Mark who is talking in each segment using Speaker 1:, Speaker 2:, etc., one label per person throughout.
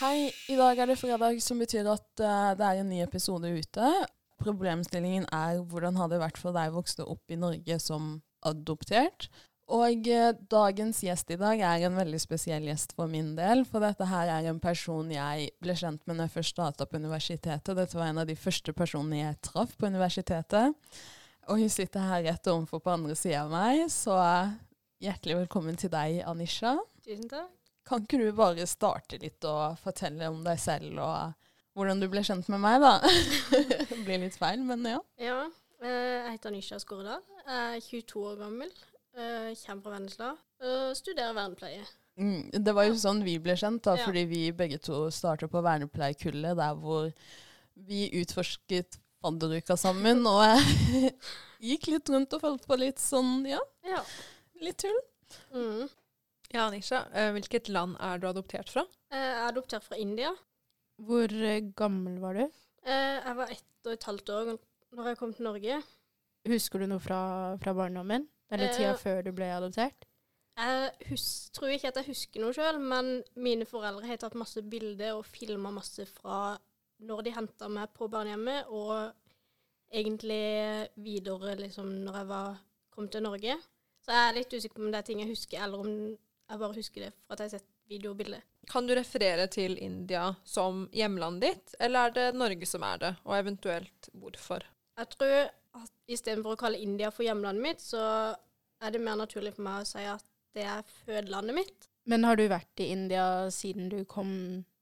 Speaker 1: Hei, i dag er det fredag, som betyr at uh, det er en ny episode ute. Problemstillingen er hvordan har det vært for deg vokste opp i Norge som adoptert? Og uh, dagens gjest i dag er en veldig spesiell gjest for min del, for dette her er en person jeg ble kjent med når jeg først starta på universitetet. Dette var en av de første personene jeg traff på universitetet. Og hun sitter her rett overfor på andre sida av meg, så eh, hjertelig velkommen til deg, Anisha.
Speaker 2: Tusen takk.
Speaker 1: Kan ikke du bare starte litt og fortelle om deg selv og hvordan du ble kjent med meg, da? det blir litt feil, men ja.
Speaker 2: Ja, eh, jeg heter Nisha Skåredal. Jeg er 22 år gammel. eh, Kommer fra Vennesla studerer vernepleie.
Speaker 1: Mm, det var jo sånn vi ble kjent, da,
Speaker 2: Ja.
Speaker 1: fordi vi begge to startet på vernepleiekullet, der hvor vi utforsket fadderuka sammen, og jeg gikk litt rundt og følte på litt sånn, ja,
Speaker 2: Ja.
Speaker 1: litt tull.
Speaker 2: Mm.
Speaker 3: Ja, Nisha, eh, hvilket land er du adoptert fra?
Speaker 2: Eh, Jeg er adoptert fra India.
Speaker 4: Hvor eh, gammel var du?
Speaker 2: Jeg var ett og et halvt år når jeg kom til Norge.
Speaker 4: Husker du noe fra, fra barndommen? Eller tida
Speaker 2: Eh,
Speaker 4: før du ble adoptert?
Speaker 2: Jeg hus tror ikke at jeg husker noe sjøl, men mine foreldre har tatt masse bilder og filma masse fra når de henta meg på barnehjemmet, og egentlig videre liksom når jeg var, kom til Norge. Så jeg er litt usikker på om det er ting jeg husker, eller om jeg bare husker det for at jeg har sett video og bilde.
Speaker 3: Kan du referere til India som hjemlandet ditt, eller er det Norge som er det, og eventuelt hvorfor?
Speaker 2: Jeg tror at istedenfor å kalle India for hjemlandet mitt, så er det mer naturlig for meg å si at det er fødelandet mitt.
Speaker 4: Men har du vært i India siden du kom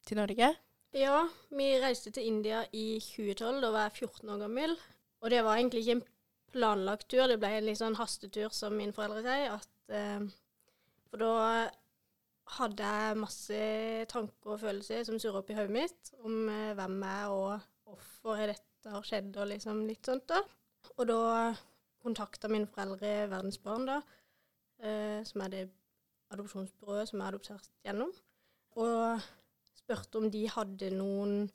Speaker 4: til Norge?
Speaker 2: Ja, vi reiste til India i 2012. Da var jeg 14 år gammel. Og det var egentlig ikke en planlagt tur, det ble en litt sånn hastetur, som mine foreldre sier. At, eh, for da hadde jeg masse tanker og følelser som surra opp i hodet mitt, om eh, hvem jeg er og hvorfor dette har skjedd, og liksom litt sånt. da. Og da kontakta mine foreldre Verdensbarn, da, eh, som er det adopsjonsbyrået som jeg er adoptert gjennom. Og spurte om de hadde noen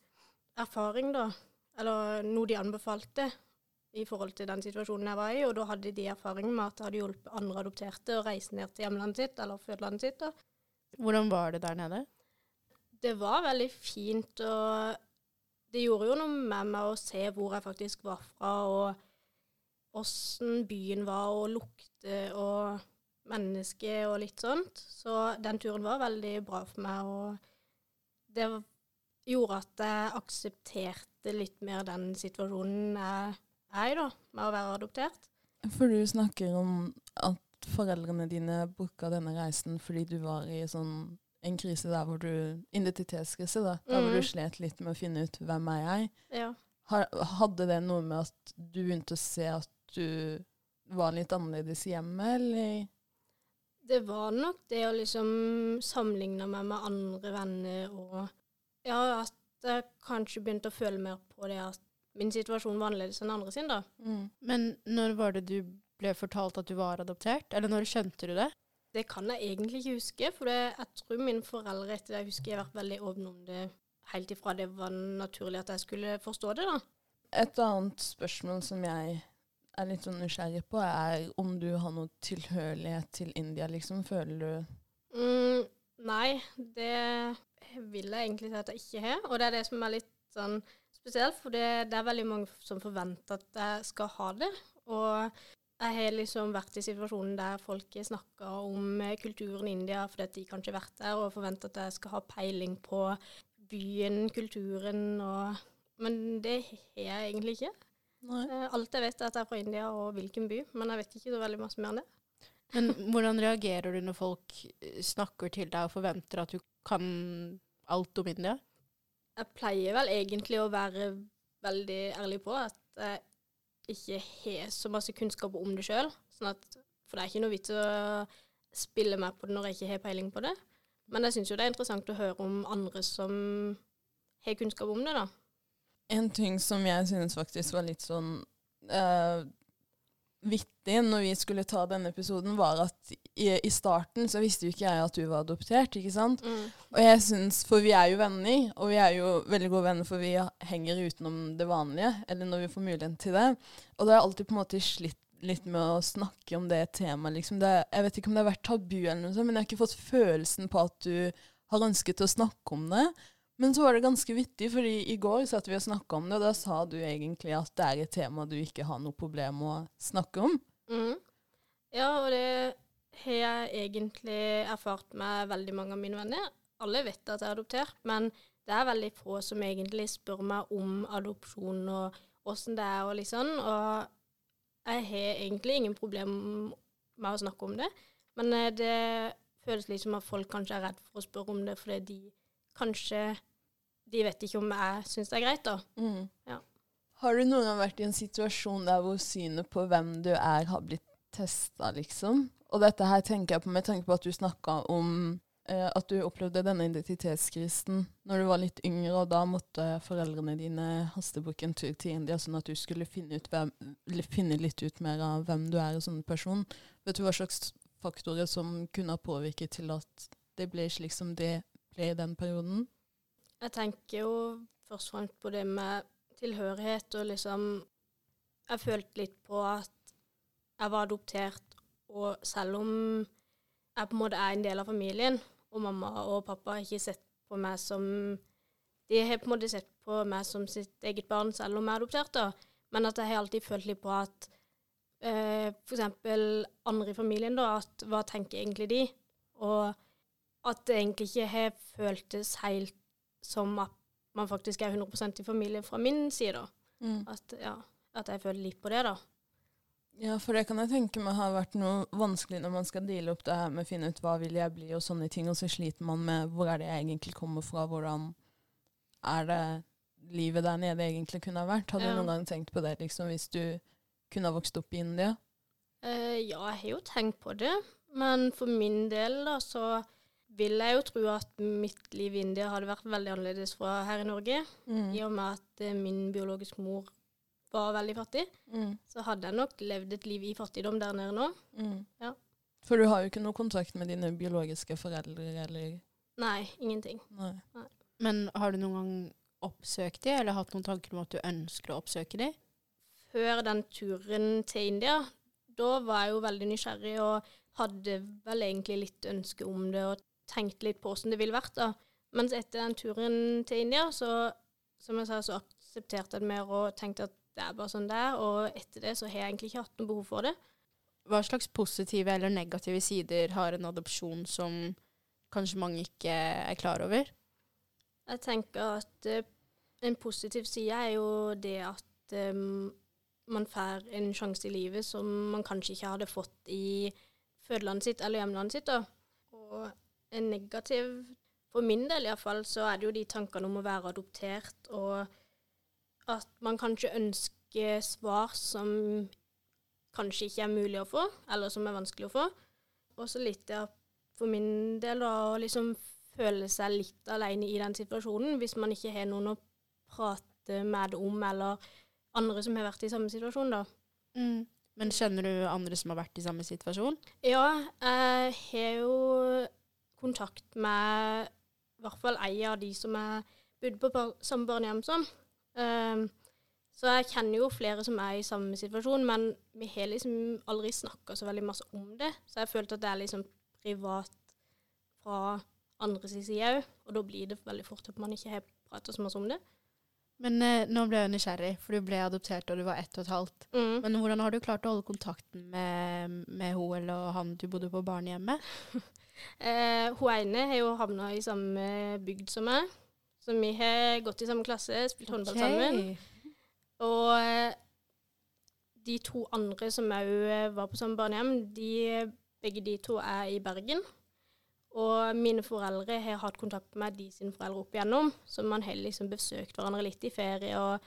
Speaker 2: erfaring, da, eller noe de anbefalte i forhold til den situasjonen jeg var i, og da hadde de erfaring med at det hadde hjulpet andre adopterte å reise ned til hjemlandet sitt, eller fødelandet sitt. da.
Speaker 4: Hvordan var det der nede?
Speaker 2: Det var veldig fint, og det gjorde jo noe med meg å se hvor jeg faktisk var fra, og åssen byen var, og lukte og menneske og litt sånt. Så den turen var veldig bra for meg, og det gjorde at jeg aksepterte litt mer den situasjonen jeg er i, da, med å være adoptert.
Speaker 1: For du snakker om at foreldrene dine booka denne reisen fordi du var i sånn en krise der hvor du Identitetskrise, da. Der hvor
Speaker 2: Mhm.
Speaker 1: du slet litt med å finne ut hvem er jeg.
Speaker 2: Ja.
Speaker 1: Hadde det noe med at du begynte å se at du var litt annerledes hjemme, eller?
Speaker 2: Det var nok det å liksom sammenligne meg med andre venner og Ja, at jeg kanskje begynte å føle mer på det at min situasjon var annerledes enn andre sin, da.
Speaker 1: Mm.
Speaker 4: Men når var det du ble fortalt at du var adoptert? Eller når skjønte du det?
Speaker 2: Det kan jeg egentlig ikke huske, for det, jeg tror mine foreldre etter det jeg husker, har vært veldig åpne om det helt ifra det var naturlig at jeg skulle forstå det, da.
Speaker 1: Et annet spørsmål som jeg er litt sånn nysgjerrig på, er om du har noe tilhørighet til India, liksom. Føler du
Speaker 2: Mm, nei, det vil jeg egentlig si at jeg ikke har. Og det er det som er litt sånn spesielt, for det, det er veldig mange som forventer at jeg skal ha det. Og jeg har liksom vært i situasjonen der folk snakker om kulturen i India fordi at de kanskje har vært der og forventer at jeg skal ha peiling på byen, kulturen og Men det har jeg egentlig ikke.
Speaker 1: Nei.
Speaker 2: Eh, Alt jeg vet, er at jeg er fra India og hvilken by, men jeg vet ikke så veldig masse mer enn det.
Speaker 4: Men hvordan reagerer du når folk snakker til deg og forventer at du kan alt om India?
Speaker 2: Jeg pleier vel egentlig å være veldig ærlig på at jeg ikke har så masse kunnskap om det sjøl. Sånn for det er ikke noe vits å spille meg på det når jeg ikke har peiling på det. Men jeg syns jo det er interessant å høre om andre som har kunnskap om det, da.
Speaker 1: En ting som jeg synes faktisk var litt sånn eh, vittig når vi skulle ta denne episoden, var at i, i starten så visste jo ikke jeg at du var adoptert, ikke sant? Og jeg synes, For vi er jo venner, og vi er jo veldig gode venner for vi henger utenom det vanlige, eller når vi får muligheten til det. Og da har jeg alltid på en måte slitt litt med å snakke om det temaet. Liksom. Det, jeg vet ikke om det har vært tabu, eller noe sånt, men jeg har ikke fått følelsen på at du har ønsket å snakke om det. Men så var det ganske vittig, fordi i går satt vi og snakka om det, og da sa du egentlig at det er et tema du ikke har noe problem å snakke om.
Speaker 2: Mm. Ja, og det har jeg egentlig erfart med veldig mange av mine venner. Alle vet at jeg er adoptert, men det er veldig få som egentlig spør meg om adopsjon og åssen det er og sånn. Og jeg har egentlig ingen problem med å snakke om det, men eh, det føles litt som at folk kanskje er redd for å spørre om det fordi de kanskje De vet ikke om jeg syns det er greit, da.
Speaker 1: Mm.
Speaker 2: Ja.
Speaker 1: Har du noen gang vært i en situasjon der hvor synet på hvem du er, har blitt testa, liksom? Og dette her tenker jeg på med tanke på at du snakka om eh, at du opplevde denne identitetskrisen når du var litt yngre, og da måtte foreldrene dine hastebooke en tur til India sånn at du skulle finne, ut hvem, finne litt ut mer av hvem du er som person. Vet du hva slags faktorer som kunne ha påvirket til at det ble slik som det ble i den perioden?
Speaker 2: Jeg tenker jo først og fremst på det med tilhørighet og liksom Jeg følte litt på at jeg var adoptert, og selv om jeg på en måte er en del av familien, og mamma og pappa har ikke sett på meg som De har på en måte sett på meg som sitt eget barn, selv om jeg er adoptert, da. Men at jeg har alltid følt litt på at eh, eksempel andre i familien, da, at hva tenker egentlig de? Og at det egentlig ikke har føltes helt som at man faktisk er 100% i familie fra min side, da.
Speaker 1: Mm.
Speaker 2: At, ja, at jeg føler litt på det, da.
Speaker 1: Ja, for det kan jeg tenke meg har vært noe vanskelig når man skal deale opp det her med å finne ut hva vil jeg bli og sånne ting, og så sliter man med hvor er det jeg egentlig kommer fra, hvordan er det livet der nede egentlig kunne ha vært.
Speaker 2: Ja.
Speaker 1: du noen gang tenkt på det, liksom, hvis du kunne ha vokst opp i India?
Speaker 2: Eh, ja, jeg har jo tenkt på det, men for min del da, så vil jeg jo tro at mitt liv i India hadde vært veldig annerledes fra her i Norge.
Speaker 1: Mm.
Speaker 2: I og med at eh, min biologiske mor var veldig fattig,
Speaker 1: Mm.
Speaker 2: så hadde jeg nok levd et liv i fattigdom der nede nå.
Speaker 1: Mm.
Speaker 2: Ja.
Speaker 1: For du har jo ikke noe kontakt med dine biologiske foreldre, eller
Speaker 2: Nei, ingenting.
Speaker 1: Nei.
Speaker 4: Men har du noen gang oppsøkt dem, eller hatt noen tanker om at du ønsker å oppsøke dem?
Speaker 2: Før den turen til India, da var jeg jo veldig nysgjerrig og hadde vel egentlig litt ønske om det og tenkte litt på åssen det ville vært. da. Mens etter den turen til India, så som jeg sa, så aksepterte jeg det mer og tenkte at det er bare sånn det er. Og etter det så har jeg egentlig ikke hatt noe behov for det.
Speaker 4: Hva slags positive eller negative sider har en adopsjon som kanskje mange ikke er klar over?
Speaker 2: Jeg tenker at uh, en positiv side er jo det at um, man får en sjanse i livet som man kanskje ikke hadde fått i fødelandet sitt eller hjemlandet sitt. da. Og en negativ, for min del iallfall, så er det jo de tankene om å være adoptert, og at man kanskje ønsker svar som kanskje ikke er mulig å få, eller som er vanskelig å få. Og så litt det for min del da, å liksom føle seg litt alene i den situasjonen, hvis man ikke har noen å prate med det om, eller andre som har vært i samme situasjon, da.
Speaker 4: Mm. Men kjenner du andre som har vært i samme situasjon?
Speaker 2: Ja, jeg har jo kontakt med i hvert fall ei av de som jeg bodde på samme barnehjem som. Um, så jeg kjenner jo flere som er i samme situasjon, men vi har liksom aldri snakka så veldig masse om det. Så jeg følte at det er liksom privat fra andre sin side òg, og da blir det veldig fort at man ikke har prata så masse om det.
Speaker 4: Men eh, nå ble jeg nysgjerrig, for du ble adoptert da du var ett og et halvt.
Speaker 2: Mm.
Speaker 4: Men hvordan har du klart å holde kontakten med, med hun eller han du bodde på barnehjemmet?
Speaker 2: Eh, hun ene har jo havna i samme bygd som meg, så vi har gått i samme klasse, spilt håndball sammen. Og eh, de to andre som òg var på samme barnehjem, de, begge de to er i Bergen. Og mine foreldre har hatt kontakt med de sine foreldre opp igjennom, så man har liksom besøkt hverandre litt i ferie. Og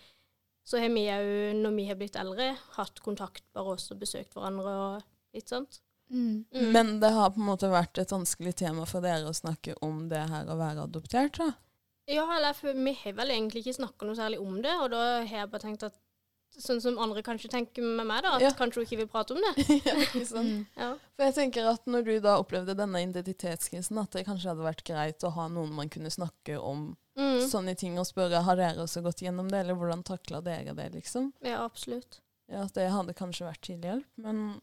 Speaker 2: så har vi òg, når vi har blitt eldre, hatt kontakt bare oss og besøkt hverandre og litt sånt.
Speaker 4: Mm.
Speaker 2: Mm.
Speaker 1: Men det har på en måte vært et vanskelig tema for dere å snakke om det her å være adoptert, da?
Speaker 2: Ja, eller for vi har vel egentlig ikke snakka noe særlig om det, og da har jeg bare tenkt at sånn som andre kanskje tenker med meg, da, at
Speaker 1: Ja.
Speaker 2: kanskje hun ikke vil prate om det.
Speaker 1: ja, ikke sant?
Speaker 4: Mm.
Speaker 2: Ja.
Speaker 1: For jeg tenker at når du da opplevde denne identitetskrisen, at det kanskje hadde vært greit å ha noen man kunne snakke om
Speaker 2: Mm.
Speaker 1: sånne ting og spørre har dere også gått gjennom det, eller hvordan takla dere det, liksom?
Speaker 2: ja, absolutt.
Speaker 1: Ja, at det hadde kanskje vært til hjelp, men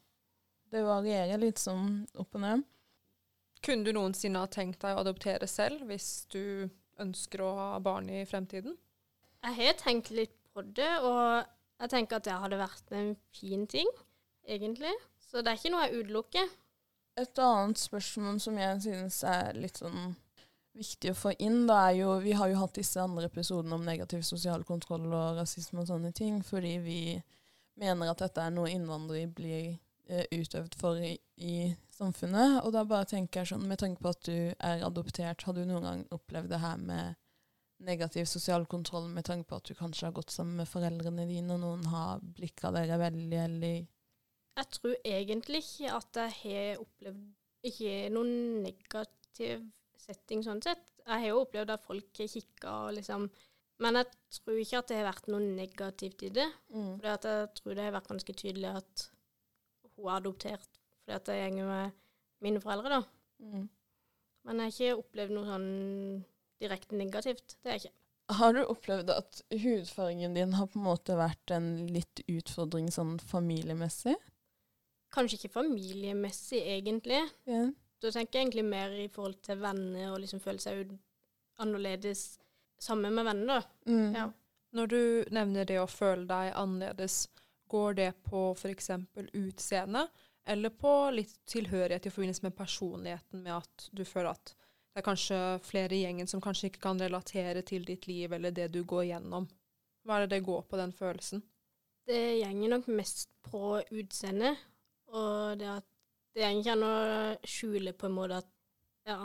Speaker 1: det varierer litt sånn opp og ned.
Speaker 3: Kunne du noensinne ha tenkt deg å adoptere selv hvis du ønsker å ha barn i fremtiden?
Speaker 2: Jeg har tenkt litt på det, og jeg tenker at det hadde vært en fin ting, egentlig. Så det er ikke noe jeg utelukker.
Speaker 1: Et annet spørsmål som jeg synes er litt sånn viktig å få inn, da er jo Vi har jo hatt disse andre episodene om negativ sosial kontroll og rasisme og sånne ting, fordi vi mener at dette er noe innvandrere blir utøvd for i, i samfunnet. Og da bare tenker jeg sånn, med tanke på at du er adoptert, har du noen gang opplevd det her med negativ sosial kontroll med tanke på at du kanskje har gått sammen med foreldrene dine, og noen har blikka dere veldig, eller
Speaker 2: Jeg tror egentlig ikke at jeg har opplevd ikke noen negativ setting sånn sett. Jeg har jo opplevd at folk har kikka og liksom Men jeg tror ikke at det har vært noe negativt i det.
Speaker 1: mm.
Speaker 2: For jeg tror det har vært ganske tydelig at hun er adoptert fordi at jeg går med mine foreldre, da.
Speaker 1: Mm.
Speaker 2: Men jeg har ikke opplevd noe sånn direkte negativt. Det har jeg ikke.
Speaker 1: Har du opplevd at hudfargen din har på en måte vært en litt utfordring sånn familiemessig?
Speaker 2: Kanskje ikke familiemessig, egentlig.
Speaker 1: Yeah.
Speaker 2: Da tenker jeg egentlig mer i forhold til venner, og liksom føle seg annerledes sammen med venner, da.
Speaker 1: Mm.
Speaker 2: Ja.
Speaker 3: Når du nevner det å føle deg annerledes, går det på f.eks. utseende, eller på litt tilhørighet i forbindelse med personligheten, med at du føler at det er kanskje flere i gjengen som kanskje ikke kan relatere til ditt liv eller det du går gjennom? Hva er det det går på, den følelsen?
Speaker 2: Det gjenger nok mest på utseendet, og det at det går ikke an å skjule på en måte at ja,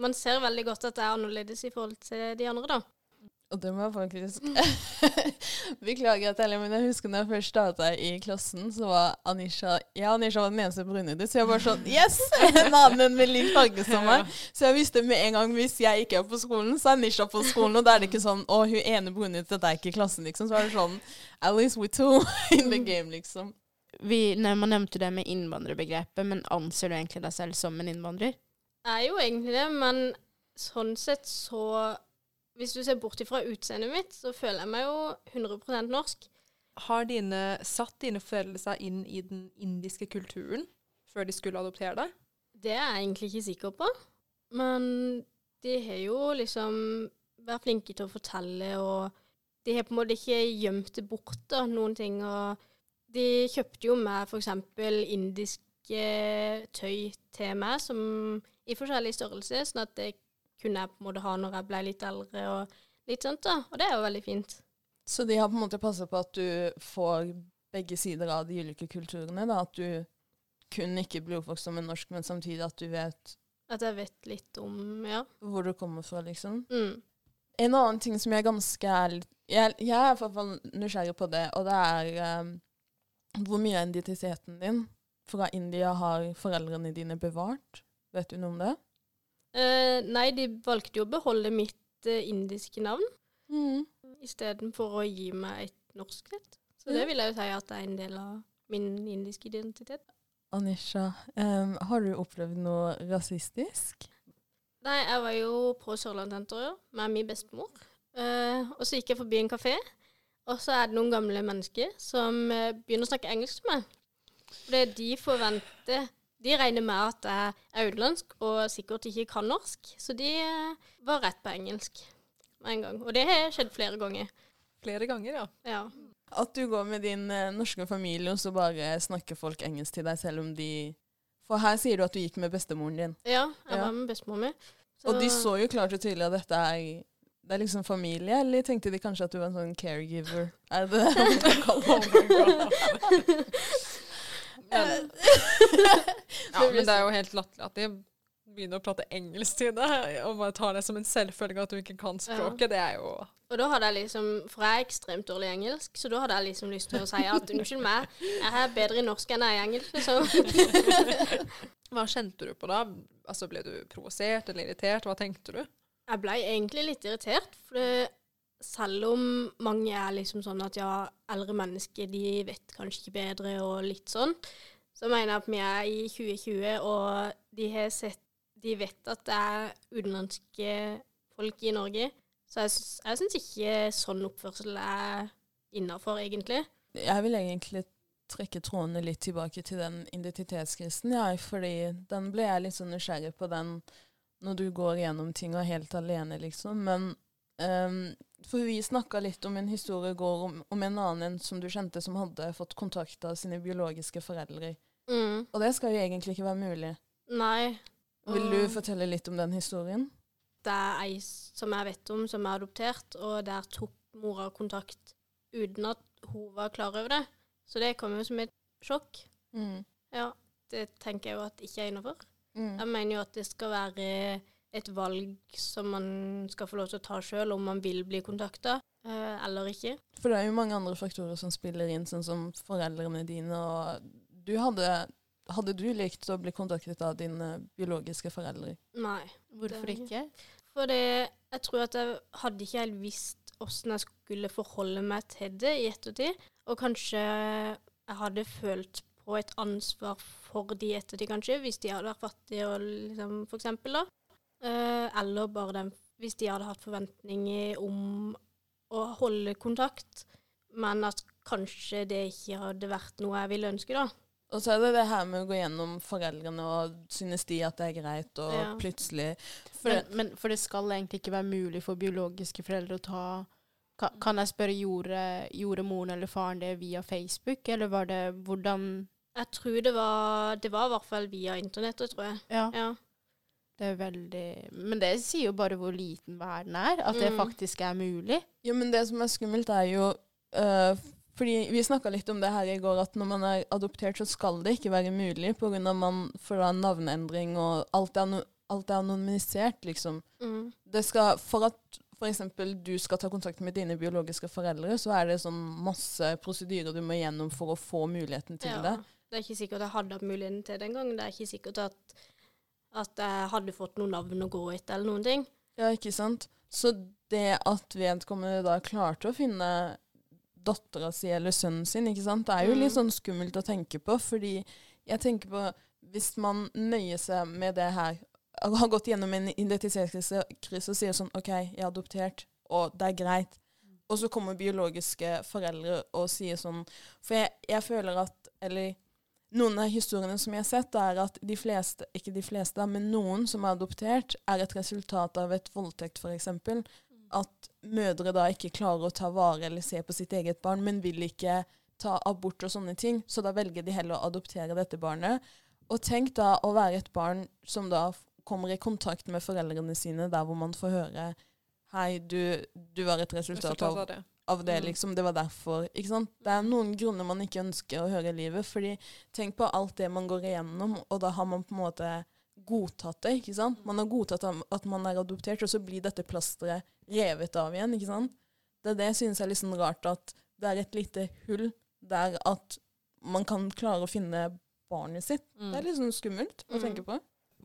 Speaker 2: man ser veldig godt at det er annerledes i forhold til de andre, da.
Speaker 1: Og det må jeg faktisk Beklager at jeg ler, men jeg husker når jeg først starta i klassen, så var Anisha Ja, Anisha var den eneste brunhudede, så jeg var sånn Yes! En annen med lik farge som meg. Så jeg visste med en gang hvis jeg ikke er på skolen, så er Anisha på skolen. Og da er det ikke sånn Å, hun ene brunhudede er ikke i klassen, liksom. Så er det sånn At least we two in the game, liksom.
Speaker 4: Vi, nei, man nevnte det med innvandrerbegrepet, men anser du egentlig deg selv som en innvandrer?
Speaker 2: Jeg er jo egentlig det, men sånn sett så Hvis du ser bort ifra utseendet mitt, så føler jeg meg jo 100% norsk.
Speaker 3: Har dine, satt dine foreldre seg inn i den indiske kulturen før de skulle adoptere deg?
Speaker 2: Det er jeg egentlig ikke sikker på. Men de har jo liksom vært flinke til å fortelle, og de har på en måte ikke gjemt det bort, da, noen ting. Og de kjøpte jo meg f.eks. indiske tøy til meg, som i forskjellig størrelse, sånn at det kunne jeg på en måte ha når jeg ble litt eldre, og litt sånt, da. Og det er jo veldig fint.
Speaker 1: Så de har på en måte passa på at du får begge sider av de ulike kulturene. da, At du kun ikke blir oppvokst som en norsk, men samtidig at du vet
Speaker 2: At jeg vet litt om Ja.
Speaker 1: hvor du kommer fra, liksom.
Speaker 2: Mm.
Speaker 1: En annen ting som jeg er ganske ærlig Jeg, jeg er i hvert fall nysgjerrig på det, og det er um, hvor mye av identiteten din fra India har foreldrene dine bevart? Vet du noe om det?
Speaker 2: Eh, nei, de valgte jo å beholde mitt uh, indiske navn
Speaker 1: Mm.
Speaker 2: istedenfor å gi meg et norsk et. Så
Speaker 1: mm.
Speaker 2: det vil jeg jo si at det er en del av min indiske identitet.
Speaker 1: Anisha, um, har du opplevd noe rasistisk?
Speaker 2: Nei, jeg var jo på Sørlandssenteret med min bestemor. Uh, og så gikk jeg forbi en kafé, og så er det noen gamle mennesker som begynner å snakke engelsk med meg. Fordi de forventer De regner med at jeg er utenlandsk og sikkert ikke kan norsk, så de eh, var rett på engelsk med en gang. Og det har skjedd flere ganger.
Speaker 3: Flere ganger, ja.
Speaker 2: Ja.
Speaker 1: At du går med din eh, norske familie, og så bare snakker folk engelsk til deg, selv om de For her sier du at du gikk med bestemoren din.
Speaker 2: Ja, jeg
Speaker 1: Ja.
Speaker 2: var med bestemoren min. Så...
Speaker 1: Og de så jo klart og tydelig at dette er det er liksom familie, eller tenkte de kanskje at du var en sånn caregiver? Er det det man
Speaker 3: ja, men det er jo helt latterlig at de begynner å prate engelsk til deg, og bare tar det som en selvfølge at du ikke kan språket. Det er jo
Speaker 2: Og da hadde jeg liksom, For jeg er ekstremt dårlig i engelsk, så da hadde jeg liksom lyst til å si at unnskyld meg, jeg er bedre i norsk enn jeg er i engelsk. liksom.
Speaker 3: Hva kjente du på da? Altså, Ble du provosert eller irritert? Hva tenkte du?
Speaker 2: jeg ble egentlig litt irritert, for det, selv om mange er liksom sånn at ja, eldre mennesker de vet kanskje ikke bedre og litt sånn, så mener jeg at vi er i 2020, og de har sett De vet at det er utenlandske folk i Norge. Så jeg, syns- jeg syns ikke sånn oppførsel er innafor, egentlig.
Speaker 1: Jeg vil egentlig trekke trådene litt tilbake til den identitetskrisen, jeg, fordi den ble jeg litt sånn nysgjerrig på den når du går gjennom ting og er helt alene, liksom. Men ehm, For vi snakka litt om en historie i går om, om en annen en som du kjente, som hadde fått kontakt av sine biologiske foreldre.
Speaker 2: Mm.
Speaker 1: Og det skal jo egentlig ikke være mulig.
Speaker 2: Nei.
Speaker 1: Vil du fortelle litt om den historien?
Speaker 2: Det er ei som jeg vet om, som er adoptert, og der tok mora kontakt uten at hun var klar over det. Så det kom jo som et sjokk.
Speaker 1: Mm.
Speaker 2: Ja, det tenker jeg jo at ikke er innafor.
Speaker 1: Mm.
Speaker 2: Jeg mener jo at det skal være et valg som man skal få lov til å ta sjøl, om man vil bli kontakta eh, eller ikke.
Speaker 1: For det er jo mange andre faktorer som spiller inn, sånn som foreldrene dine. og du hadde, hadde du likt å bli kontaktet av dine biologiske foreldre?
Speaker 2: Nei.
Speaker 4: Hvorfor
Speaker 2: Det-
Speaker 4: ikke?
Speaker 2: For jeg tror at jeg hadde ikke helt visst åssen jeg skulle forholde meg til det i ettertid. Og kanskje jeg hadde følt på et ansvar for de ettertid, kanskje, hvis de hadde vært fattige, og liksom, for eksempel, da. Eh, eller bare den, hvis de hadde hatt forventninger om å holde kontakt, men at kanskje det ikke hadde vært noe jeg ville ønske, da.
Speaker 1: Og så er det det her med å gå gjennom foreldrene, og synes de at det er greit, og
Speaker 2: Ja.
Speaker 1: plutselig for
Speaker 4: Men, men for det skal egentlig ikke være mulig for biologiske foreldre å ta Kan, kan jeg spørre, gjorde, gjorde moren eller faren det via Facebook, eller var det hvordan
Speaker 2: Jeg tror det var Det var i hvert fall via internettet, tror jeg.
Speaker 4: Ja.
Speaker 2: Ja.
Speaker 4: Det er veldig Men det sier jo bare hvor liten verden er. At det
Speaker 2: Mm.
Speaker 4: faktisk er mulig.
Speaker 1: Jo, men det som er skummelt, er jo uh, Fordi vi snakka litt om det her i går, at når man er adoptert, så skal det ikke være mulig pga. man får da navneendring, og alt er, no, alt er anonymisert, liksom.
Speaker 2: Mm.
Speaker 1: Det skal, for at f.eks. du skal ta kontakt med dine biologiske foreldre, så er det sånn masse prosedyrer du må gjennom for å få muligheten til
Speaker 2: Ja.
Speaker 1: det.
Speaker 2: Det er ikke sikkert jeg hadde hatt muligheten til den gangen. Det er ikke sikkert at, at jeg hadde fått noen navn å gå etter, eller noen ting.
Speaker 1: Ja, ikke sant? Så det at vedkommende da klarte å finne dattera si eller sønnen sin, ikke sant, det er jo
Speaker 2: Mm.
Speaker 1: litt sånn skummelt å tenke på, fordi jeg tenker på hvis man nøyer seg med det her, har gått gjennom en identitetskrise og sier sånn OK, jeg er adoptert, og det er greit, og så kommer biologiske foreldre og sier sånn For jeg, jeg føler at Eller noen av historiene som jeg har sett, er at de fleste, ikke de fleste, men noen som er adoptert, er et resultat av et voldtekt, f.eks. At mødre da ikke klarer å ta vare eller se på sitt eget barn, men vil ikke ta abort og sånne ting. Så da velger de heller å adoptere dette barnet. Og tenk da å være et barn som da kommer i kontakt med foreldrene sine, der hvor man får høre Hei, du, du var et resultat
Speaker 3: Resultat
Speaker 1: av
Speaker 3: av det.
Speaker 1: Av det,
Speaker 3: Mm.
Speaker 1: liksom. Det var derfor. Ikke sant? Det er noen grunner man ikke ønsker å høre i livet. fordi tenk på alt det man går igjennom, og da har man på en måte godtatt det. ikke sant? Man har godtatt at man er adoptert, og så blir dette plasteret revet av igjen. ikke sant? Det er det jeg synes er litt sånn rart, at det er et lite hull der at man kan klare å finne barnet sitt. Det er litt sånn skummelt å
Speaker 2: Mm.
Speaker 1: tenke på.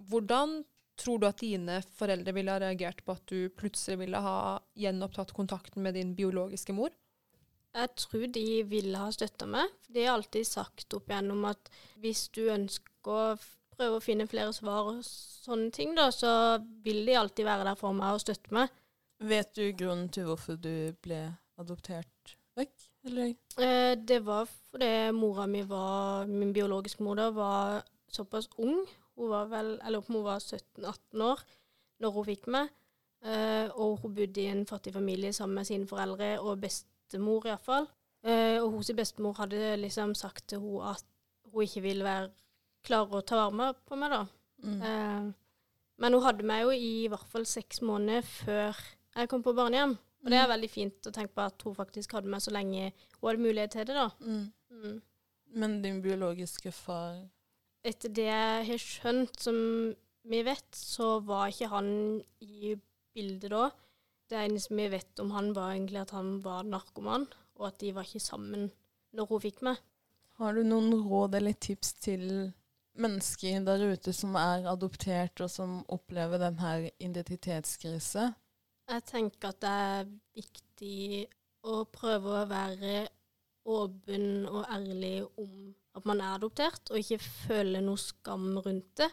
Speaker 3: Hvordan tror du at dine foreldre ville ha reagert på at du plutselig ville ha gjenopptatt kontakten med din biologiske mor?
Speaker 2: Jeg tror de ville ha støtta meg. De har alltid sagt opp igjennom at hvis du ønsker å prøve å finne flere svar og sånne ting, da, så vil de alltid være der for meg og støtte meg.
Speaker 1: Vet du grunnen til hvorfor du ble adoptert vekk? Eller?
Speaker 2: Eh, det var fordi mora mi var Min biologiske mor da var såpass ung. Hun var vel om hun var 17-18 år når hun fikk meg. Uh, og hun bodde i en fattig familie sammen med sine foreldre og bestemor, iallfall. Uh, og hennes bestemor hadde liksom sagt til henne at hun ikke ville være klare å ta vare på meg, da.
Speaker 1: Mm.
Speaker 2: Uh, men hun hadde meg jo i hvert fall seks måneder før jeg kom på barnehjem. Og det er veldig fint å tenke på at hun faktisk hadde meg så lenge hun hadde mulighet til det, da.
Speaker 1: Mm.
Speaker 2: Mm.
Speaker 1: Men din biologiske far
Speaker 2: Etter det jeg har skjønt, som vi vet, så var ikke han i bildet da. Det eneste vi vet om han, var egentlig at han var narkoman, og at de var ikke sammen når hun fikk meg.
Speaker 1: Har du noen råd eller tips til mennesker der ute som er adoptert, og som opplever denne identitetskrisen? identitetskrise?
Speaker 2: Jeg tenker at det er viktig å prøve å være åpen og ærlig om at man er adoptert, og ikke føle noe skam rundt det.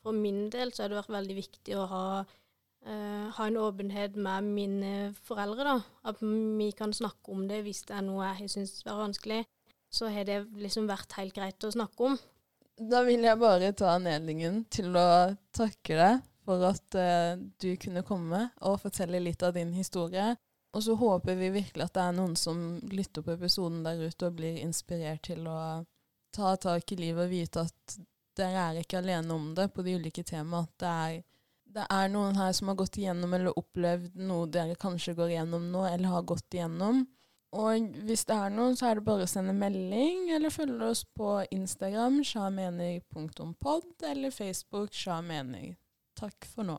Speaker 2: For min del så har det vært veldig viktig å ha, uh, ha en åpenhet med mine foreldre. da. At vi kan snakke om det hvis det er noe jeg syns er vanskelig. Så har det liksom vært helt greit å snakke om.
Speaker 1: Da vil jeg bare ta anledningen til å takke deg for at uh, du kunne komme og fortelle litt av din historie. Og så håper vi virkelig at det er noen som lytter på episoden der ute og blir inspirert til å ta tak i livet og vite at dere er ikke alene om det på de ulike temaene. At det er, det er noen her som har gått igjennom eller opplevd noe dere kanskje går igjennom nå, eller har gått igjennom. Og hvis det er noen, så er det bare å sende melding, eller følge oss på Instagram, sjamener.pod, eller Facebook sjamener. Takk for nå.